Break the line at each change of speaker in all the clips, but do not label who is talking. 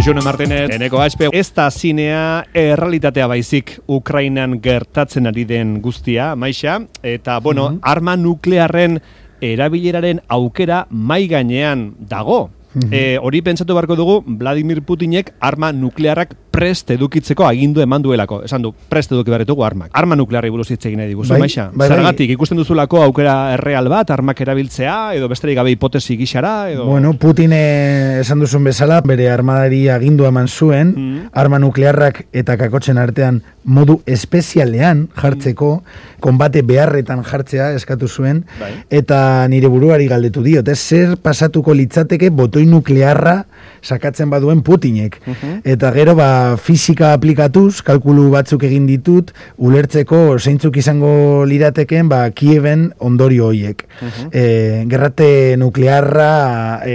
Jone Martinez, eneko HP, ez da zinea errealitatea baizik Ukrainan gertatzen ari den guztia, maixa, eta, bueno, mm arma nuklearren erabileraren aukera mai gainean dago. E, hori pentsatu beharko dugu, Vladimir Putinek arma nuklearrak prest edukitzeko agindu eman duelako. Esan du, prest eduki barretugu armak. Arma nuklearri buruz hitz egin diguzu, bai, maixa? Bai, bai. Zergatik, ikusten duzulako aukera erreal bat, armak erabiltzea, edo besterik gabe hipotesi gixara, edo...
Bueno, Putin esan duzun bezala, bere armadari agindu eman zuen, mm. arma nuklearrak eta kakotzen artean modu espezialean jartzeko, konbate beharretan jartzea eskatu zuen, bai. eta nire buruari galdetu diot, ez zer pasatuko litzateke botoi nuklearra sakatzen baduen Putinek. Mhm. Eta gero, ba, fizika aplikatuz, kalkulu batzuk egin ditut, ulertzeko zeintzuk izango lirateken, ba, Kieven ondorio hoiek. Uh gerrate nuklearra e,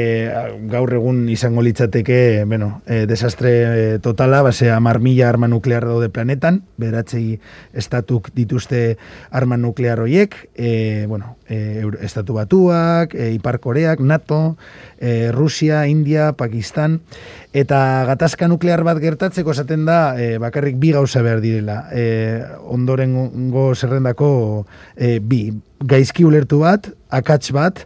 gaur egun izango litzateke, bueno, e, desastre e, totala, basea marmila arma nuklear daude planetan, beratzei estatuk dituzte arma nuklear hoiek, e, bueno, e, estatu batuak, e, Ipar Koreak, NATO, e, Rusia, India, Pakistan, eta gatazka nuklear bat gertatzeko esaten da e, bakarrik bi gauza behar direla. E, ondoren go zerrendako e, bi, gaizki ulertu bat, akats bat,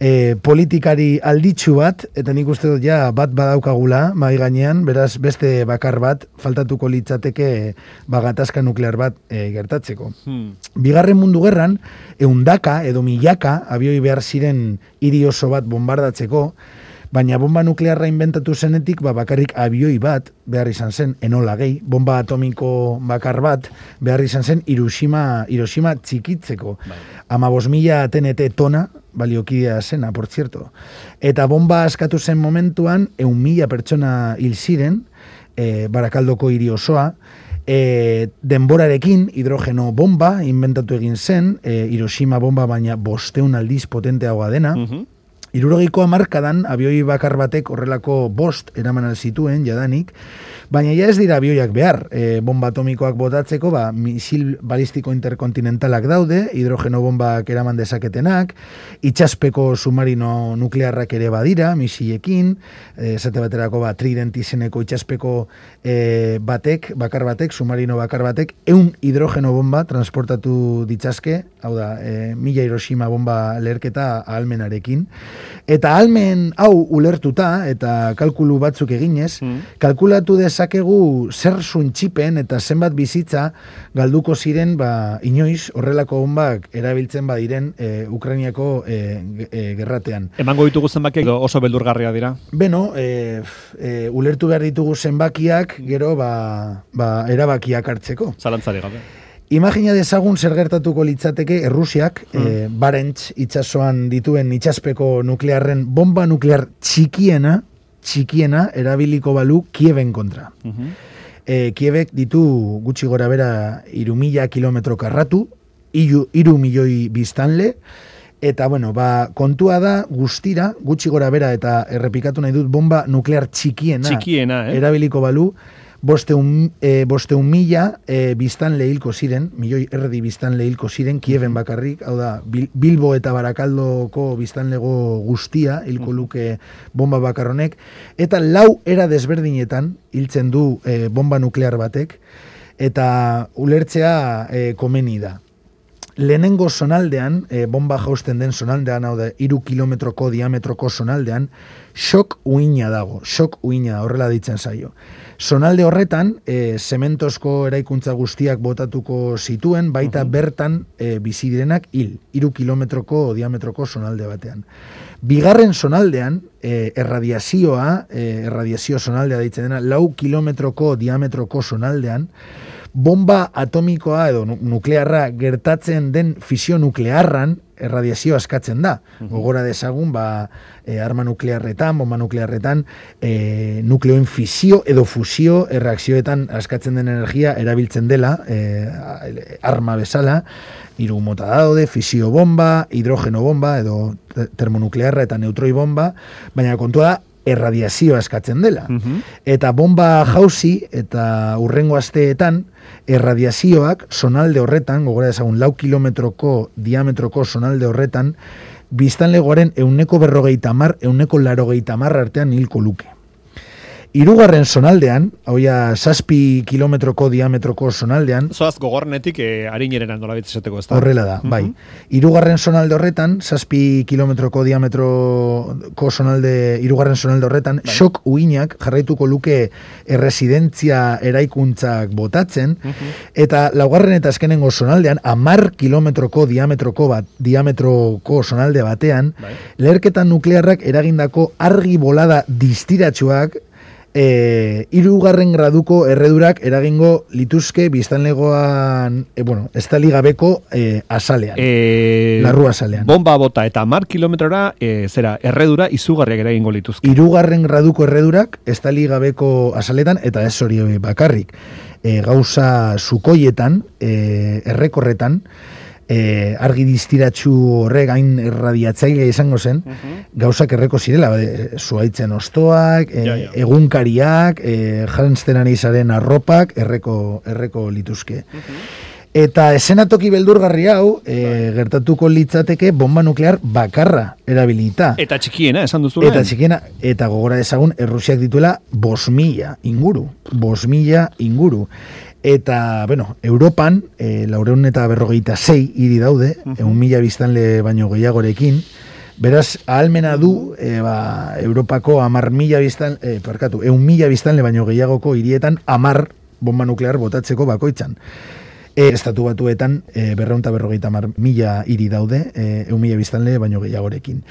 e, politikari alditsu bat, eta nik uste dut ja bat badaukagula, mai gainean, beraz beste bakar bat, faltatuko litzateke bagatazka nuklear bat e, gertatzeko. Hmm. Bigarren mundu gerran, eundaka edo milaka abioi behar ziren hiri oso bat bombardatzeko, baina bomba nuklearra inventatu zenetik, ba, bakarrik abioi bat behar izan zen, enola gehi, bomba atomiko bakar bat behar izan zen Hiroshima, Hiroshima txikitzeko. Bai. Ama bos mila TNT tona, baliokidea zena, por cierto. Eta bomba askatu zen momentuan, eun mila pertsona hil ziren, e, barakaldoko hiri osoa, e, denborarekin hidrogeno bomba inventatu egin zen, e, Hiroshima bomba baina bosteun aldiz potenteagoa dena, mm Irurogiko amarkadan abioi bakar batek horrelako bost eraman zituen jadanik, baina ja ez dira abioiak behar. E, bomba atomikoak botatzeko, ba, misil balistiko interkontinentalak daude, hidrogeno bombak eraman dezaketenak, itxaspeko submarino nuklearrak ere badira, misilekin, e, esate baterako ba, trident izeneko itxaspeko e, batek, bakar batek, submarino bakar batek, eun hidrogeno bomba transportatu ditzazke, hau da, e, mila Hiroshima bomba leherketa ahalmenarekin, Eta almen hau ulertuta eta kalkulu batzuk eginez, mm. kalkulatu dezakegu zer suntxipen eta zenbat bizitza galduko ziren ba, inoiz horrelako honbak erabiltzen badiren e, Ukrainiako e, e, gerratean.
Emango ditugu zenbakiak oso beldurgarria dira?
Beno, e, e, ulertu behar ditugu zenbakiak gero ba, ba, erabakiak hartzeko.
Zalantzari gabe.
Imagina dezagun zer gertatuko litzateke Errusiak, mm. e, Barents itsasoan dituen itxaspeko nuklearren bomba nuklear txikiena, txikiena erabiliko balu Kieben kontra. Mm -hmm. e, Kiebek ditu gutxi gora bera iru mila kilometro karratu, iru, iru milioi biztanle, eta bueno, ba, kontua da guztira, gutxi gora bera eta errepikatu nahi dut bomba nuklear txikiena,
txikiena eh?
erabiliko balu, boste un, e, boste un mila e, biztan lehilko ziren, milioi erdi biztan lehilko ziren, Kieven bakarrik, hau da, Bilbo eta Barakaldoko biztan lego guztia, hilko luke bomba bakarronek, eta lau era desberdinetan hiltzen du e, bomba nuklear batek, eta ulertzea e, komeni da. Lehenengo sonaldean, e, bomba jausten den sonaldean, hau da, iru kilometroko diametroko sonaldean, xok uina dago, xok uina horrela ditzen zaio. Sonalde horretan, e, sementozko eraikuntza guztiak botatuko zituen, baita bertan e, bizi direnak hil, iru kilometroko diametroko sonalde batean. Bigarren sonaldean, e, erradiazioa, e, erradiazio sonaldea ditzen dena, lau kilometroko diametroko sonaldean, bomba atomikoa edo nuklearra gertatzen den fisio nuklearran erradiazio askatzen da. Gogora dezagun, ba, e, arma nuklearretan, bomba nuklearretan, e, nukleoen fisio edo fusio erreakzioetan askatzen den energia erabiltzen dela, e, arma bezala, hiru mota daude, fisio bomba, hidrogeno bomba edo termonuklearra eta neutroi bomba, baina kontua da, erradiazio askatzen dela. Eta bomba jauzi eta urrengo asteetan, erradiazioak sonalde horretan, gogora ezagun lau kilometroko diametroko sonalde horretan, biztan legoaren euneko berrogeita mar, euneko larogeita mar artean hilko luke. Irugarren sonaldean, hauia saspi kilometroko diametroko sonaldean,
Zoaz gogornetik eh, harineren andola esateko, ez da?
Horrela da, bai. Irugarren sonalde horretan, zazpi kilometroko diametroko sonalde, irugarren sonalde horretan, sok uinak jarraituko luke erresidentzia eraikuntzak botatzen, eta laugarren eta azkenengo sonaldean, amar kilometroko diametroko bat, diametroko sonalde batean,
Bai.
leherketa nuklearrak eragindako argi bolada distiratsuak e, irugarren graduko erredurak eragingo lituzke biztanlegoan, e, bueno, estali gabeko e, azalean.
Eh,
Larru azalean.
Bomba bota eta mar kilometrora, eh, zera, erredura izugarriak eragingo lituzke.
Irugarren graduko erredurak estali gabeko azaletan, eta ez hori bakarrik. E, gauza sukoietan, e, errekorretan, e, argi distiratsu horrek hain erradiatzaile izango zen, gauzak erreko zirela, e, zuaitzen ostoak, e,
Ja, ja.
egunkariak, e, jantztenan izaren arropak, erreko, erreko lituzke. Eta esenatoki beldurgarri hau, e, gertatuko litzateke bomba nuklear bakarra erabilita.
Eta txikiena, esan duzu
Eta txikiena, eta gogora ezagun, Errusiak dituela bos mila inguru. Bos mila inguru. Eta, bueno, Europan, e, laureun eta berrogeita sei hiri daude, egun mila biztanle baino gehiagorekin, Beraz, ahalmena du, e, ba, Europako amar mila biztan, e, parkatu, eun mila biztanle baino gehiagoko hirietan amar bomba nuklear botatzeko bakoitzan. E, estatu batuetan e, berreunta berrogeita mar mila hiri daude, e, eun mila biztanle baino gehiagorekin.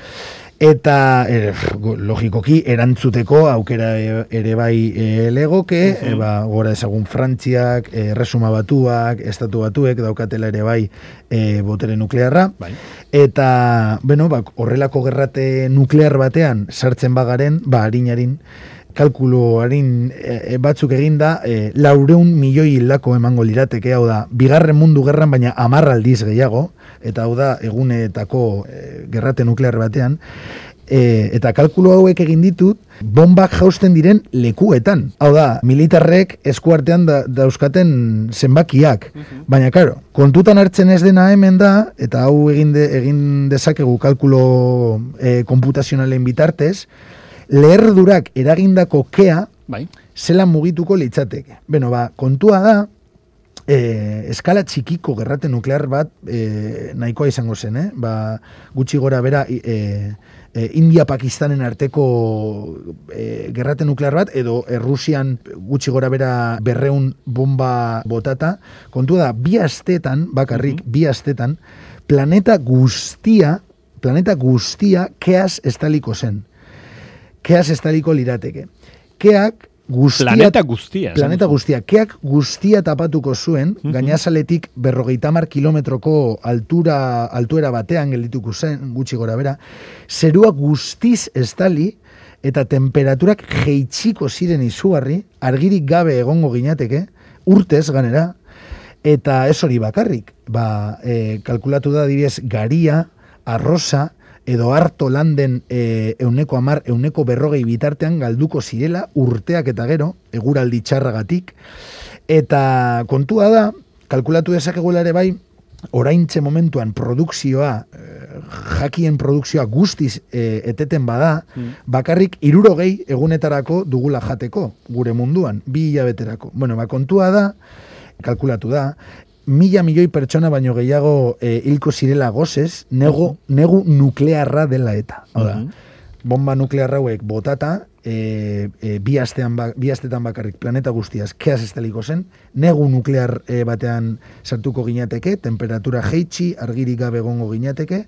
Eta e, go- logikoki erantzuteko aukera e- ere bai e, legoke, e, ba, gora ezagun Frantziak, e, Resuma Batuak, Estatu Batuek daukatela ere bai e, botere nuklearra.
Bai.
Eta, bueno, ba, horrelako gerrate nuklear batean sartzen bagaren, ba, harinarin, kalkuloarin e, e, batzuk eginda, e, laureun milioi hildako emango lirateke, hau da, bigarren mundu gerran, baina amar aldiz gehiago, eta hau da, egunetako e, gerrate nuklear batean, e, eta kalkulo hauek egin ditut, bombak jausten diren lekuetan. Hau da, militarrek eskuartean da, dauzkaten zenbakiak. Baina, karo, kontutan hartzen ez dena hemen da, eta hau egin, de, egin dezakegu kalkulo e, komputazionalen bitartez, leherdurak eragindako kea,
Bai.
zelan mugituko litzateke. Beno, ba, kontua da, e, eskala txikiko gerrate nuklear bat e, nahikoa izango zen, eh? Ba, gutxi gora bera e, e, India-Pakistanen arteko e, gerrate nuklear bat, edo Errusian gutxi gora bera berreun bomba botata, kontua da, bi astetan, bakarrik, bi astetan, planeta guztia, planeta guztia keaz estaliko zen. Keaz estaliko lirateke. Keak guztia...
Planeta guztia.
Planeta guztia. Keak guztia tapatuko zuen, gainazaletik berrogeita mar kilometroko altura, altuera batean geldituko zen, gutxi gora bera, zerua guztiz estali, eta temperaturak jeitsiko ziren izugarri, argirik gabe egongo ginateke, urtez ganera, eta ez hori bakarrik. Ba, e, kalkulatu da adibidez garia, arrosa, edo harto landen e, euneko amar, euneko berrogei bitartean galduko zirela urteak eta gero, eguraldi txarragatik. Eta kontua da, kalkulatu dezakegula ere bai, oraintxe momentuan produkzioa, eh, jakien produkzioa guztiz eh, eteten bada, bakarrik irurogei egunetarako dugula jateko, gure munduan, bi hilabeterako. Bueno, ba, kontua da, kalkulatu da, mila milioi pertsona baino gehiago eh, hilko zirela gozez, nego, negu nuklearra dela eta. Hau da, bomba nuklear hauek botata, e, e, bi, astean ba, bi astetan bakarrik planeta guztiaz keaz estaliko zen, negu nuklear e, batean sartuko ginateke, temperatura jeitsi, argirik gabe egongo ginateke,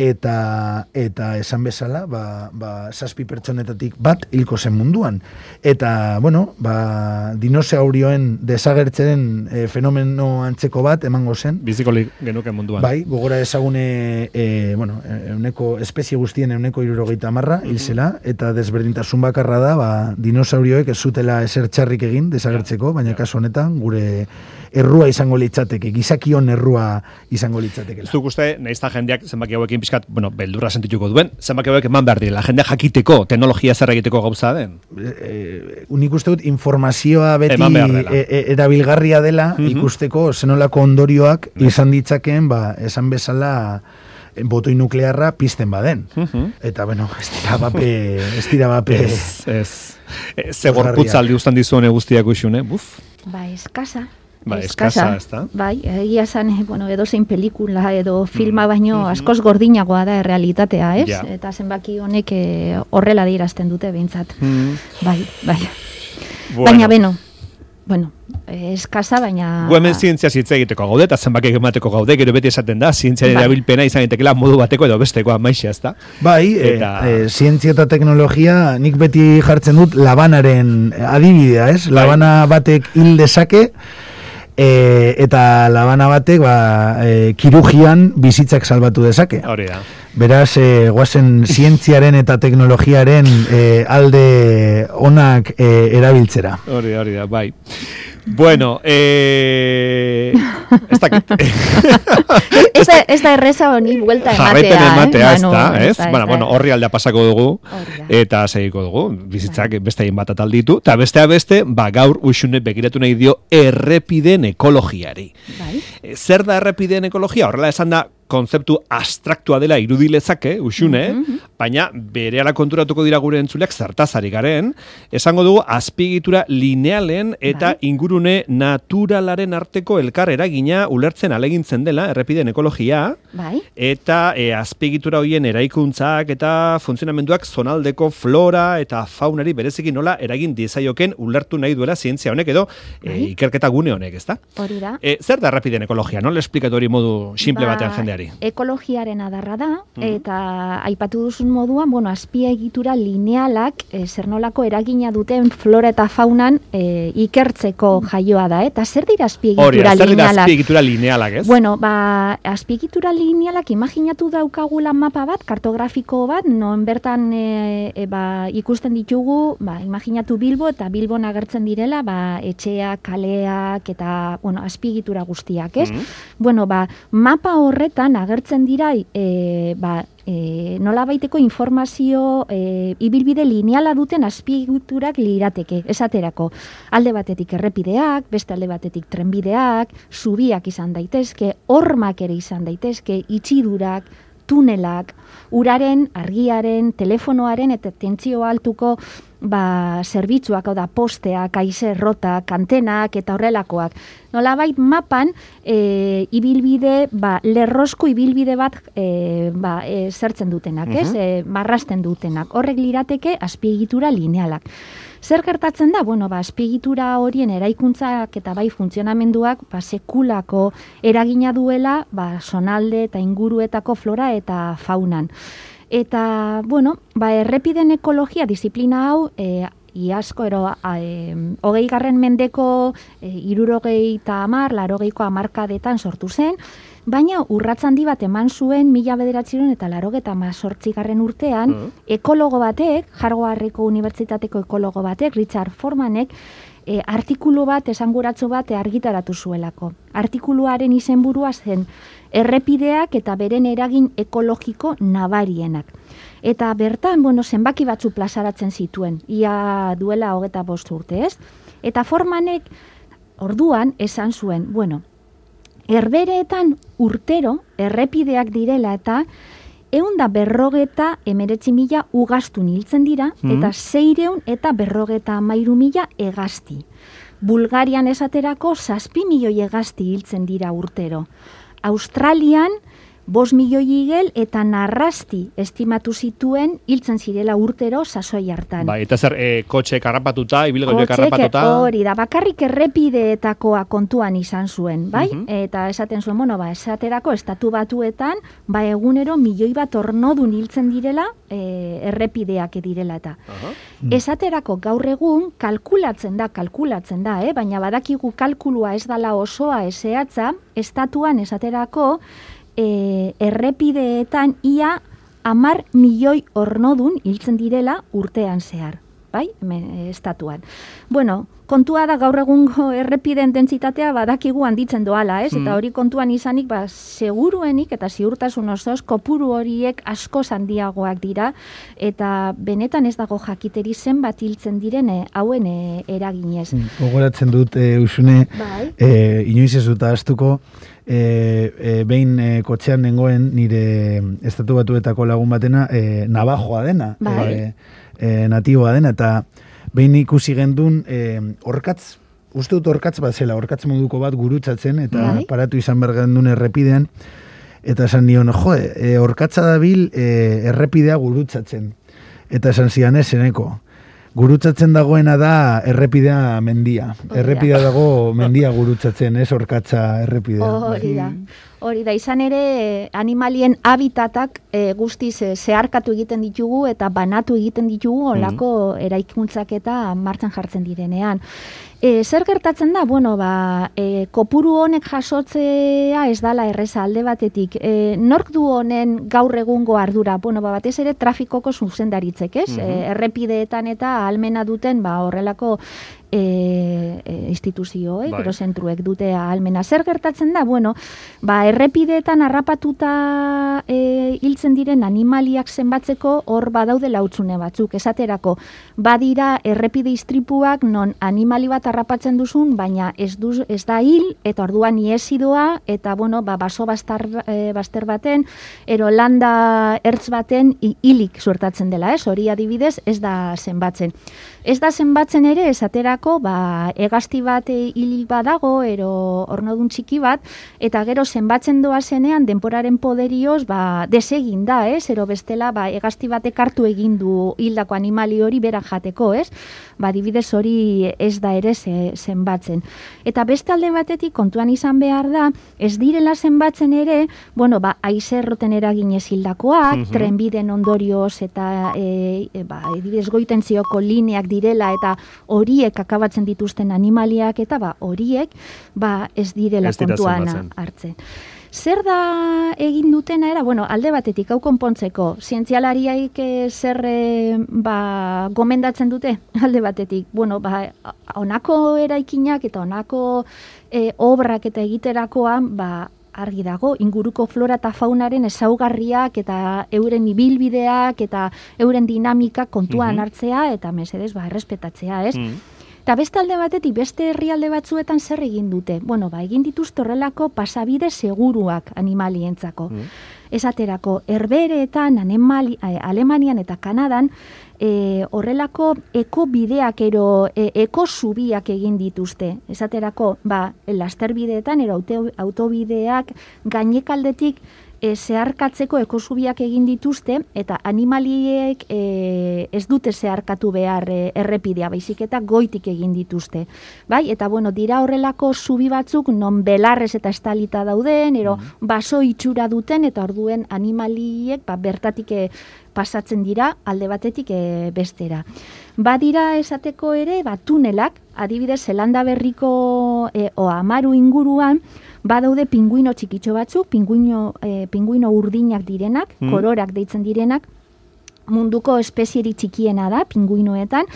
eta eta esan bezala, ba, ba, zazpi pertsonetatik bat hilko zen munduan. Eta, bueno, ba, dinosaurioen desagertzeren e, fenomeno antzeko bat emango zen,
Biziko genuke munduan.
Bai, gogora ezagune, e, bueno, euneko, espezie guztien euneko irurogeita marra, hil zela, eta desberdintasun bakarra da, ba, dinosaurioek ez zutela txarrik egin desagertzeko, baina kasu honetan gure errua izango litzateke, gizakion errua izango litzatekela.
Zuk uste, naizta jendeak zenbaki hauekin pixkat, bueno, beldurra sentituko duen, zenbaki hauek eman behar direla, jendeak jakiteko, teknologia zer egiteko gauza den.
e, unik uste dut informazioa beti
dela.
e, e, erabilgarria dela
Mhm.
ikusteko zenolako ondorioak izan ditzakeen ba, esan bezala botoi nuklearra pizten baden.
Mhm.
Eta, bueno, ez dira bape, ez dira bape.
Ez, ez. E, Ze gorputza aldi ustan dizuen guztiak uxune, buf.
Ba, eskasa.
Ba, eskasa, ez da?
Bai, egia zan, eh, bueno, edo zein pelikula edo filma baino askoz gordinagoa da realitatea, ez?
Ja.
Eta zenbaki honek eh, horrela dirazten dute behintzat.
Mm.
Bai, bai. Baina, beno, bueno, eh, eskasa, baina...
Gu hemen zientzia hitz egiteko gaude, eta zenbakek emateko gaude, gero beti esaten da, zientzia
Bai.
erabilpena izan daitekeela modu bateko edo bestekoa maixa, ez da?
Bai,
Eta-
e, e, zientzia eta teknologia nik beti jartzen dut labanaren adibidea, ez?
Bai.
Labana batek hil dezake, e, eta labana batek ba, e, kirugian bizitzak salbatu dezake.
Hori da.
Beraz, e, guazen zientziaren eta teknologiaren e, alde onak e, erabiltzera.
Hori da, hori da, bai. Bueno, eh... ez dakit.
Ez da, ez da erreza honi buelta ematea,
Jarraipen ematea,
eh?
ez da, ez? Bueno, bueno, horri aldea pasako dugu, eta segiko dugu, bizitzak beste hain bat atalditu, eta bestea beste, ba, gaur uxune begiratu nahi dio errepiden ekologiari.
Bai,
E, Zer da errepideen ekologia? Horrela esan da, kontzeptu abstraktua dela irudilezake, usune, baina berehala konturatuko dira gure entzuleak zertazari garen, esango dugu azpiegitura linealen eta
Bai.
ingurune naturalaren arteko elkar eragina ulertzen alegintzen dela errepideen ekologia,
bai,
eta e, azpiegitura hoien eraikuntzak eta funtzionamenduak zonaldeko flora eta faunari bereziki nola eragin diezaioken ulertu nahi duela zientzia honek edo e,
Bai.
ikerketa gune honek, ezta?
hori da.
E, zer da errepideen ekologia? Nola esplikatu hori modu simple
Ba,
batean jendeari?
Ekologiaren adarra da,
Mhm.
eta aipatu duzun moduan, bueno, azpia egitura linealak e, zer nolako eragina duten flora eta faunan e, ikertzeko jaioa da, eta zer dira azpia
Hori,
egitura
zer dira
linealak?
azpiegitura linealak, ez?
Bueno, ba, azpiegitura linealak imaginatu daukagula mapa bat, kartografiko bat, non bertan e, e, ba, ikusten ditugu, ba, imaginatu Bilbo eta Bilbon agertzen direla, ba, etxeak, kaleak eta, bueno, azpiegitura guztiak, ez?
Mhm.
Bueno, ba, mapa horretan agertzen dira, e, ba, e, nola baiteko informazio e, ibilbide lineala duten azpiegiturak lirateke, esaterako. Alde batetik errepideak, beste alde batetik trenbideak, zubiak izan daitezke, hormak ere izan daitezke, itxidurak, tunelak, uraren, argiaren, telefonoaren eta tentsio altuko ba, zerbitzuak, hau da, posteak, aize, rotak, antenak eta horrelakoak. Nolabait mapan e, ibilbide, ba, lerrosko ibilbide bat e, ba, e, zertzen dutenak, ez?
Mhm.
E, marrasten dutenak. Horrek lirateke azpiegitura linealak. Zer gertatzen da? Bueno, ba, azpiegitura horien eraikuntzak eta bai funtzionamenduak ba, sekulako eragina duela ba, sonalde eta inguruetako flora eta faunan. Eta, bueno, ba, errepiden ekologia disiplina hau, e, iazko, ero, a, e, hogei garren mendeko e, irurogei eta amar, larogeiko amarkadetan sortu zen, baina urratz handi bat eman zuen mila bederatziron eta larogeta garren urtean,
Mhm.
ekologo batek, Jargoarreko Unibertsitateko ekologo batek, Richard Formanek, e, artikulu bat, esanguratzu bat argitaratu zuelako. Artikuluaren izenburua zen errepideak eta beren eragin ekologiko nabarienak. Eta bertan, bueno, zenbaki batzu plazaratzen zituen, ia duela hogeta bost urte, ez? Eta Formanek orduan esan zuen, bueno, Herbereetan urtero errepideak direla eta eun da berrogeta emeretzi mila ugastun hiltzen dira,
Mhm.
eta zeireun eta berrogeta amairu mila egazti. Bulgarian esaterako zazpi milioi egazti hiltzen dira urtero. Australian, bos milioi igel eta narrasti estimatu zituen hiltzen zirela urtero sasoi hartan.
Bai, eta zer, e, kotxe karrapatuta,
Kotxek,
karrapatuta.
Hori da, bakarrik errepideetakoa kontuan izan zuen, bai?
Mhm.
Eta esaten zuen, bueno, ba, esaterako estatu batuetan, ba, egunero milioi bat ornodun hiltzen direla, e, errepideak direla eta.
Aha.
Esaterako gaur egun kalkulatzen da, kalkulatzen da, eh? baina badakigu kalkulua ez dala osoa ezeatza, estatuan esaterako e, errepideetan ia amar milioi ornodun hiltzen direla urtean zehar. Bai, estatuan. Bueno, kontua da gaur egungo errepiden dentsitatea badakigu handitzen doala, ez? Eta mm. hori kontuan izanik, ba, seguruenik eta ziurtasun osoz, kopuru horiek asko handiagoak dira, eta benetan ez dago jakiteri zenbat hiltzen direne hauen e, eraginez.
Mm, gogoratzen dut, e, usune, bai. e, inoiz ez dut astuko, e, e, behin e, kotxean nengoen nire estatu batuetako lagun batena, e, nabajoa dena, bai. e, e, natiboa dena, eta behin ikusi gendun e, orkatz, uste dut orkatz bat zela, orkatz moduko bat gurutzatzen, eta bai. paratu izan behar gendun errepidean, eta esan nion, jo, e, orkatza dabil e, errepidea gurutzatzen. Eta esan zian ez, Gurutzatzen dagoena da errepidea mendia. Errepidea dago mendia gurutzatzen, ez orkatza errepidea.
Hori da. Hori da, izan ere animalien habitatak e, guztiz e, zeharkatu egiten ditugu eta banatu egiten ditugu mm. olako eraikuntzak eta martxan jartzen direnean. E, zer gertatzen da? Bueno, ba, e, kopuru honek jasotzea ez dala erreza alde batetik. E, nork du honen gaur egungo ardura? Bueno, ba, batez ere trafikoko zuzendaritzek, ez? Mm errepideetan eta almena duten ba, horrelako e, e, instituzioek, bai. zentruek dute almena. Zer gertatzen da? Bueno, ba, errepideetan harrapatuta e, hiltzen diren animaliak zenbatzeko hor badaude lautzune batzuk. Esaterako, badira errepide istripuak non animali bat harrapatzen duzun, baina ez, duz, ez da hil, eta orduan iesidoa, eta bueno, ba, baso bastar, e, baster baten, ero landa ertz baten hilik suertatzen dela, ez? Hori adibidez, ez da zenbatzen. Ez da zenbatzen ere, esaterako, ba, egazti bat hil badago, ero ornodun txiki bat, eta gero zenbatzen doa zenean, denporaren poderioz, ba, desegin da, ez? Ero bestela, ba, egazti batek hartu egin du hildako animali hori berak jateko, ez? Ba, dibidez hori ez da ere ze, zenbatzen. Eta beste alde batetik, kontuan izan behar da, ez direla zenbatzen ere, bueno, ba, aizerroten eraginez hildakoak, mm trenbiden ondorioz, eta, e, e, ba, goiten zioko lineak direla eta horiek akabatzen dituzten animaliak eta ba horiek ba ez direla kontuan hartzen. Zer da egin dutena era, bueno, alde batetik hau konpontzeko, zientzialariaik eh, zer e, ba, gomendatzen dute alde batetik. Bueno, ba, onako eraikinak eta onako e, obrak eta egiterakoan, ba, argi dago, inguruko flora eta faunaren ezaugarriak eta euren ibilbideak eta euren dinamika kontuan mhm. hartzea eta mesedez ba, errespetatzea, ez? Mm Eta beste alde batetik, beste herrialde batzuetan zer egin dute? Bueno, ba, egin dituzte horrelako pasabide seguruak animalientzako. Mm. Esaterako, herbereetan, eh, Alemanian eta Kanadan, e, horrelako eko bideak ero e, eko zubiak egin dituzte. Esaterako, ba, lasterbideetan ero autobideak gainekaldetik e, zeharkatzeko ekosubiak egin dituzte eta animaliek e, ez dute zeharkatu behar e, errepidea, baizik eta goitik egin dituzte. Bai? Eta bueno, dira horrelako zubi batzuk non belarrez eta estalita dauden, ero mm. baso itxura duten eta orduen animaliek ba, bertatik e, pasatzen dira alde batetik e, bestera. Badira esateko ere, ba, tunelak, adibidez, zelanda berriko e, o amaru inguruan, badaude pinguino txikitxo batzuk, pinguino, e, pinguino urdinak direnak, mm. kororak deitzen direnak, munduko espezieri txikiena da, pinguinoetan,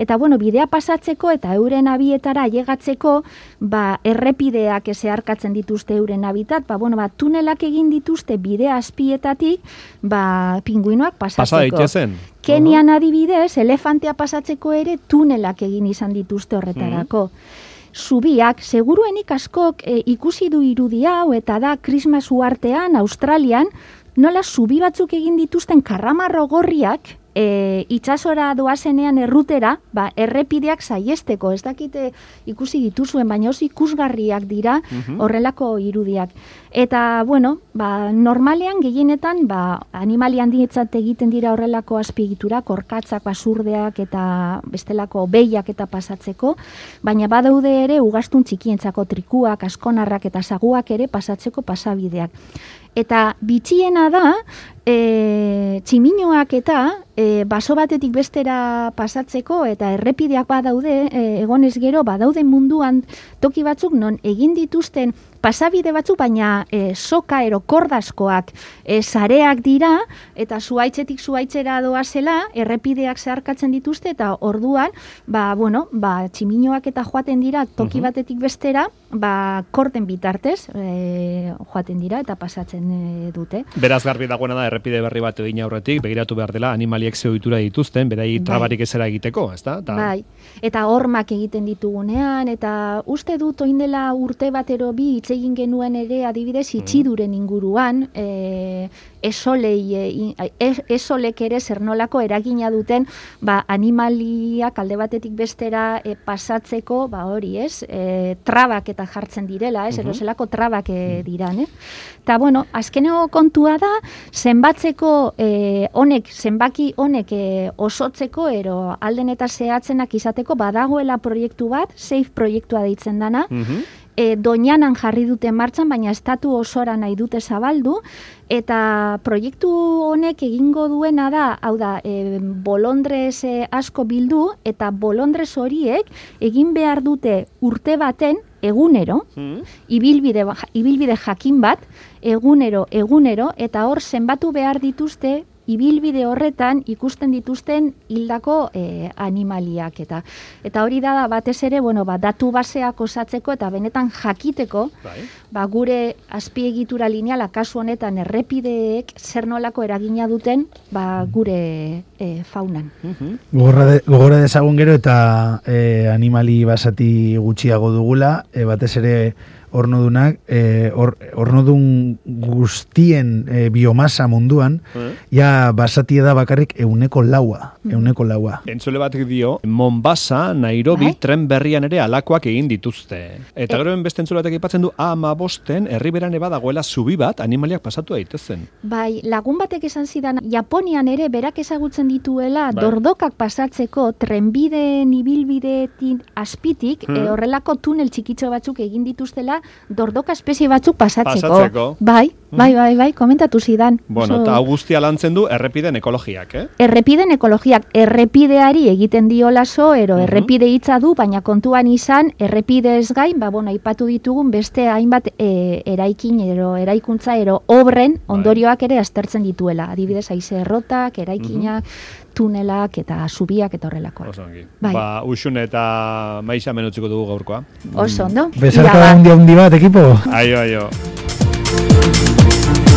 eta bueno, bidea pasatzeko eta euren abietara llegatzeko, ba, errepideak zeharkatzen dituzte euren habitat, ba, bueno, ba, tunelak egin dituzte bidea azpietatik, ba, pinguinoak pasatzeko. Pasa Kenian adibidez, elefantea pasatzeko ere tunelak egin izan dituzte horretarako. Mm zubiak, seguruenik askok e, ikusi du irudi hau eta da Christmas uartean, Australian, nola zubi batzuk egin dituzten karramarro gorriak, e, itxasora doazenean errutera, ba, errepideak saiesteko, ez dakite ikusi dituzuen, baina oso ikusgarriak dira mhm. horrelako irudiak. Eta, bueno, ba, normalean gehienetan, ba, animali handietzat egiten dira horrelako azpiegitura, korkatzak, basurdeak eta bestelako behiak eta pasatzeko, baina badaude ere ugastun txikientzako trikuak, askonarrak eta saguak ere pasatzeko pasabideak. Eta bitxiena da, e, tximinoak eta e, baso batetik bestera pasatzeko eta errepideak badaude, e, egonez gero, badaude munduan toki batzuk non egin dituzten pasabide batzuk, baina e, soka ero kordazkoak e, zareak dira, eta zuaitzetik zuaitzera doazela, errepideak zeharkatzen dituzte, eta orduan, ba, bueno, ba, tximinoak eta joaten dira, toki batetik bestera, ba, korden bitartez, e, joaten dira, eta pasatzen e, dute.
Beraz garbi dagoena da, errepide berri bat egin aurretik, begiratu behar dela, animaliek zeoitura dituzten, berai
Bai.
trabarik ezera egiteko, ezta? Ta,
Bai, eta hormak egiten ditugunean, eta uste dut oindela urte batero bi hitz egin genuen ere adibidez itxiduren inguruan, e, esolei, e, es- esolek ere zer nolako eragina duten ba, animaliak alde batetik bestera e, pasatzeko, ba hori ez, e, trabak eta jartzen direla, ez, eroselako trabak e, diran, eh? Eta, bueno, azkeneko kontua da, zenbatzeko e, honek, zenbaki honek e, osotzeko, ero alden eta zehatzenak izateko, badagoela proiektu bat, SAFE proiektua deitzen dana,
Mhm.
E, doianan jarri dute martxan, baina estatu osora nahi dute zabaldu, eta proiektu honek egingo duena da, hau da, e, bolondrez e, asko bildu, eta bolondrez horiek egin behar dute urte baten, egunero,
Mhm.
ibilbide, ba- ibilbide jakin bat, egunero, egunero, eta hor zenbatu behar dituzte, ibilbide horretan ikusten dituzten hildako eh, animaliak eta eta hori da batez ere bueno ba, datu baseak osatzeko eta benetan jakiteko
Bai.
ba, gure azpiegitura lineala kasu honetan errepideek zer nolako eragina duten ba, gure eh, faunan.
Gogorra, de, gogorra dezagun gero eta e, animali basati gutxiago dugula, e, batez ere ornodunak, e, or, ornodun guztien e, biomasa munduan,
Eh?
ja basatia da bakarrik euneko laua, euneko laua.
Entzule bat dio, Mombasa, Nairobi,
Bai.
tren berrian ere alakoak egin dituzte. Eta
E-
gero beste entzule batek aipatzen du, ama bosten, herriberan eba dagoela zubi bat, animaliak pasatu daitezen.
Bai, lagun batek esan zidan, Japonian ere berak ezagutzen dituela
Bai.
dordokak pasatzeko trenbideen ibilbideetin azpitik,
Hmm.
e, horrelako tunel txikitxo batzuk egin dituztela dordoka espezie batzuk pasatzeko.
Pasatzeko.
Bai, bai, bai, bai, komentatu zidan.
Bueno, eta guztia lantzen du errepiden ekologiak, eh?
Errepiden ekologiak errepideari egiten diolazo, ero
Mhm.
errepide hitza du, baina kontuan izan, errepide ez gain, ba, bueno, aipatu ditugun beste hainbat e, eraikin, ero eraikuntza, ero obren
Bai.
ondorioak ere aztertzen dituela. Adibidez, haize errotak, eraikinak, tunelak eta zubiak eta horrelakoak.
Oso ongi.
Bai.
Ba, usun eta maixa menutziko dugu gaurkoa.
Oso, ondo?
Bezarka
Iraga.
handi handi bat, ekipo?
Aio, aio. Thank you.